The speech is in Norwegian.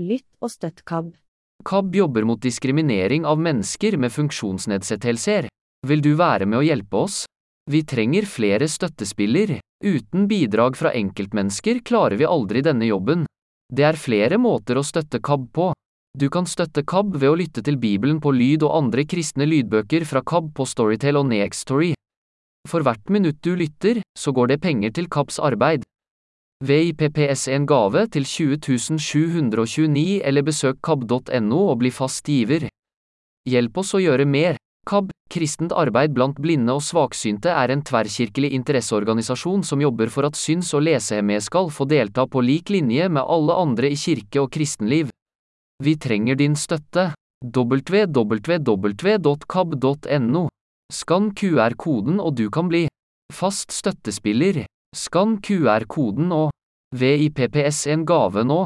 Lytt og støtt KAB. KAB jobber mot diskriminering av mennesker med funksjonsnedsettelser. Vil du være med å hjelpe oss? Vi trenger flere støttespiller. Uten bidrag fra enkeltmennesker klarer vi aldri denne jobben. Det er flere måter å støtte KAB på. Du kan støtte KAB ved å lytte til Bibelen på lyd og andre kristne lydbøker fra KAB på Storytel og Nextory. For hvert minutt du lytter, så går det penger til KABs arbeid. VIPPS en gave til 20729 eller besøk kab.no og bli fast giver. Hjelp oss å gjøre mer. KAB, Kristent arbeid blant blinde og svaksynte er en tverrkirkelig interesseorganisasjon som jobber for at syns- og lesehemmede skal få delta på lik linje med alle andre i kirke og kristenliv. Vi trenger din støtte. www.kab.no. Skann QR-koden og du kan bli fast støttespiller. Skann QR-koden og VIPPS en gave nå.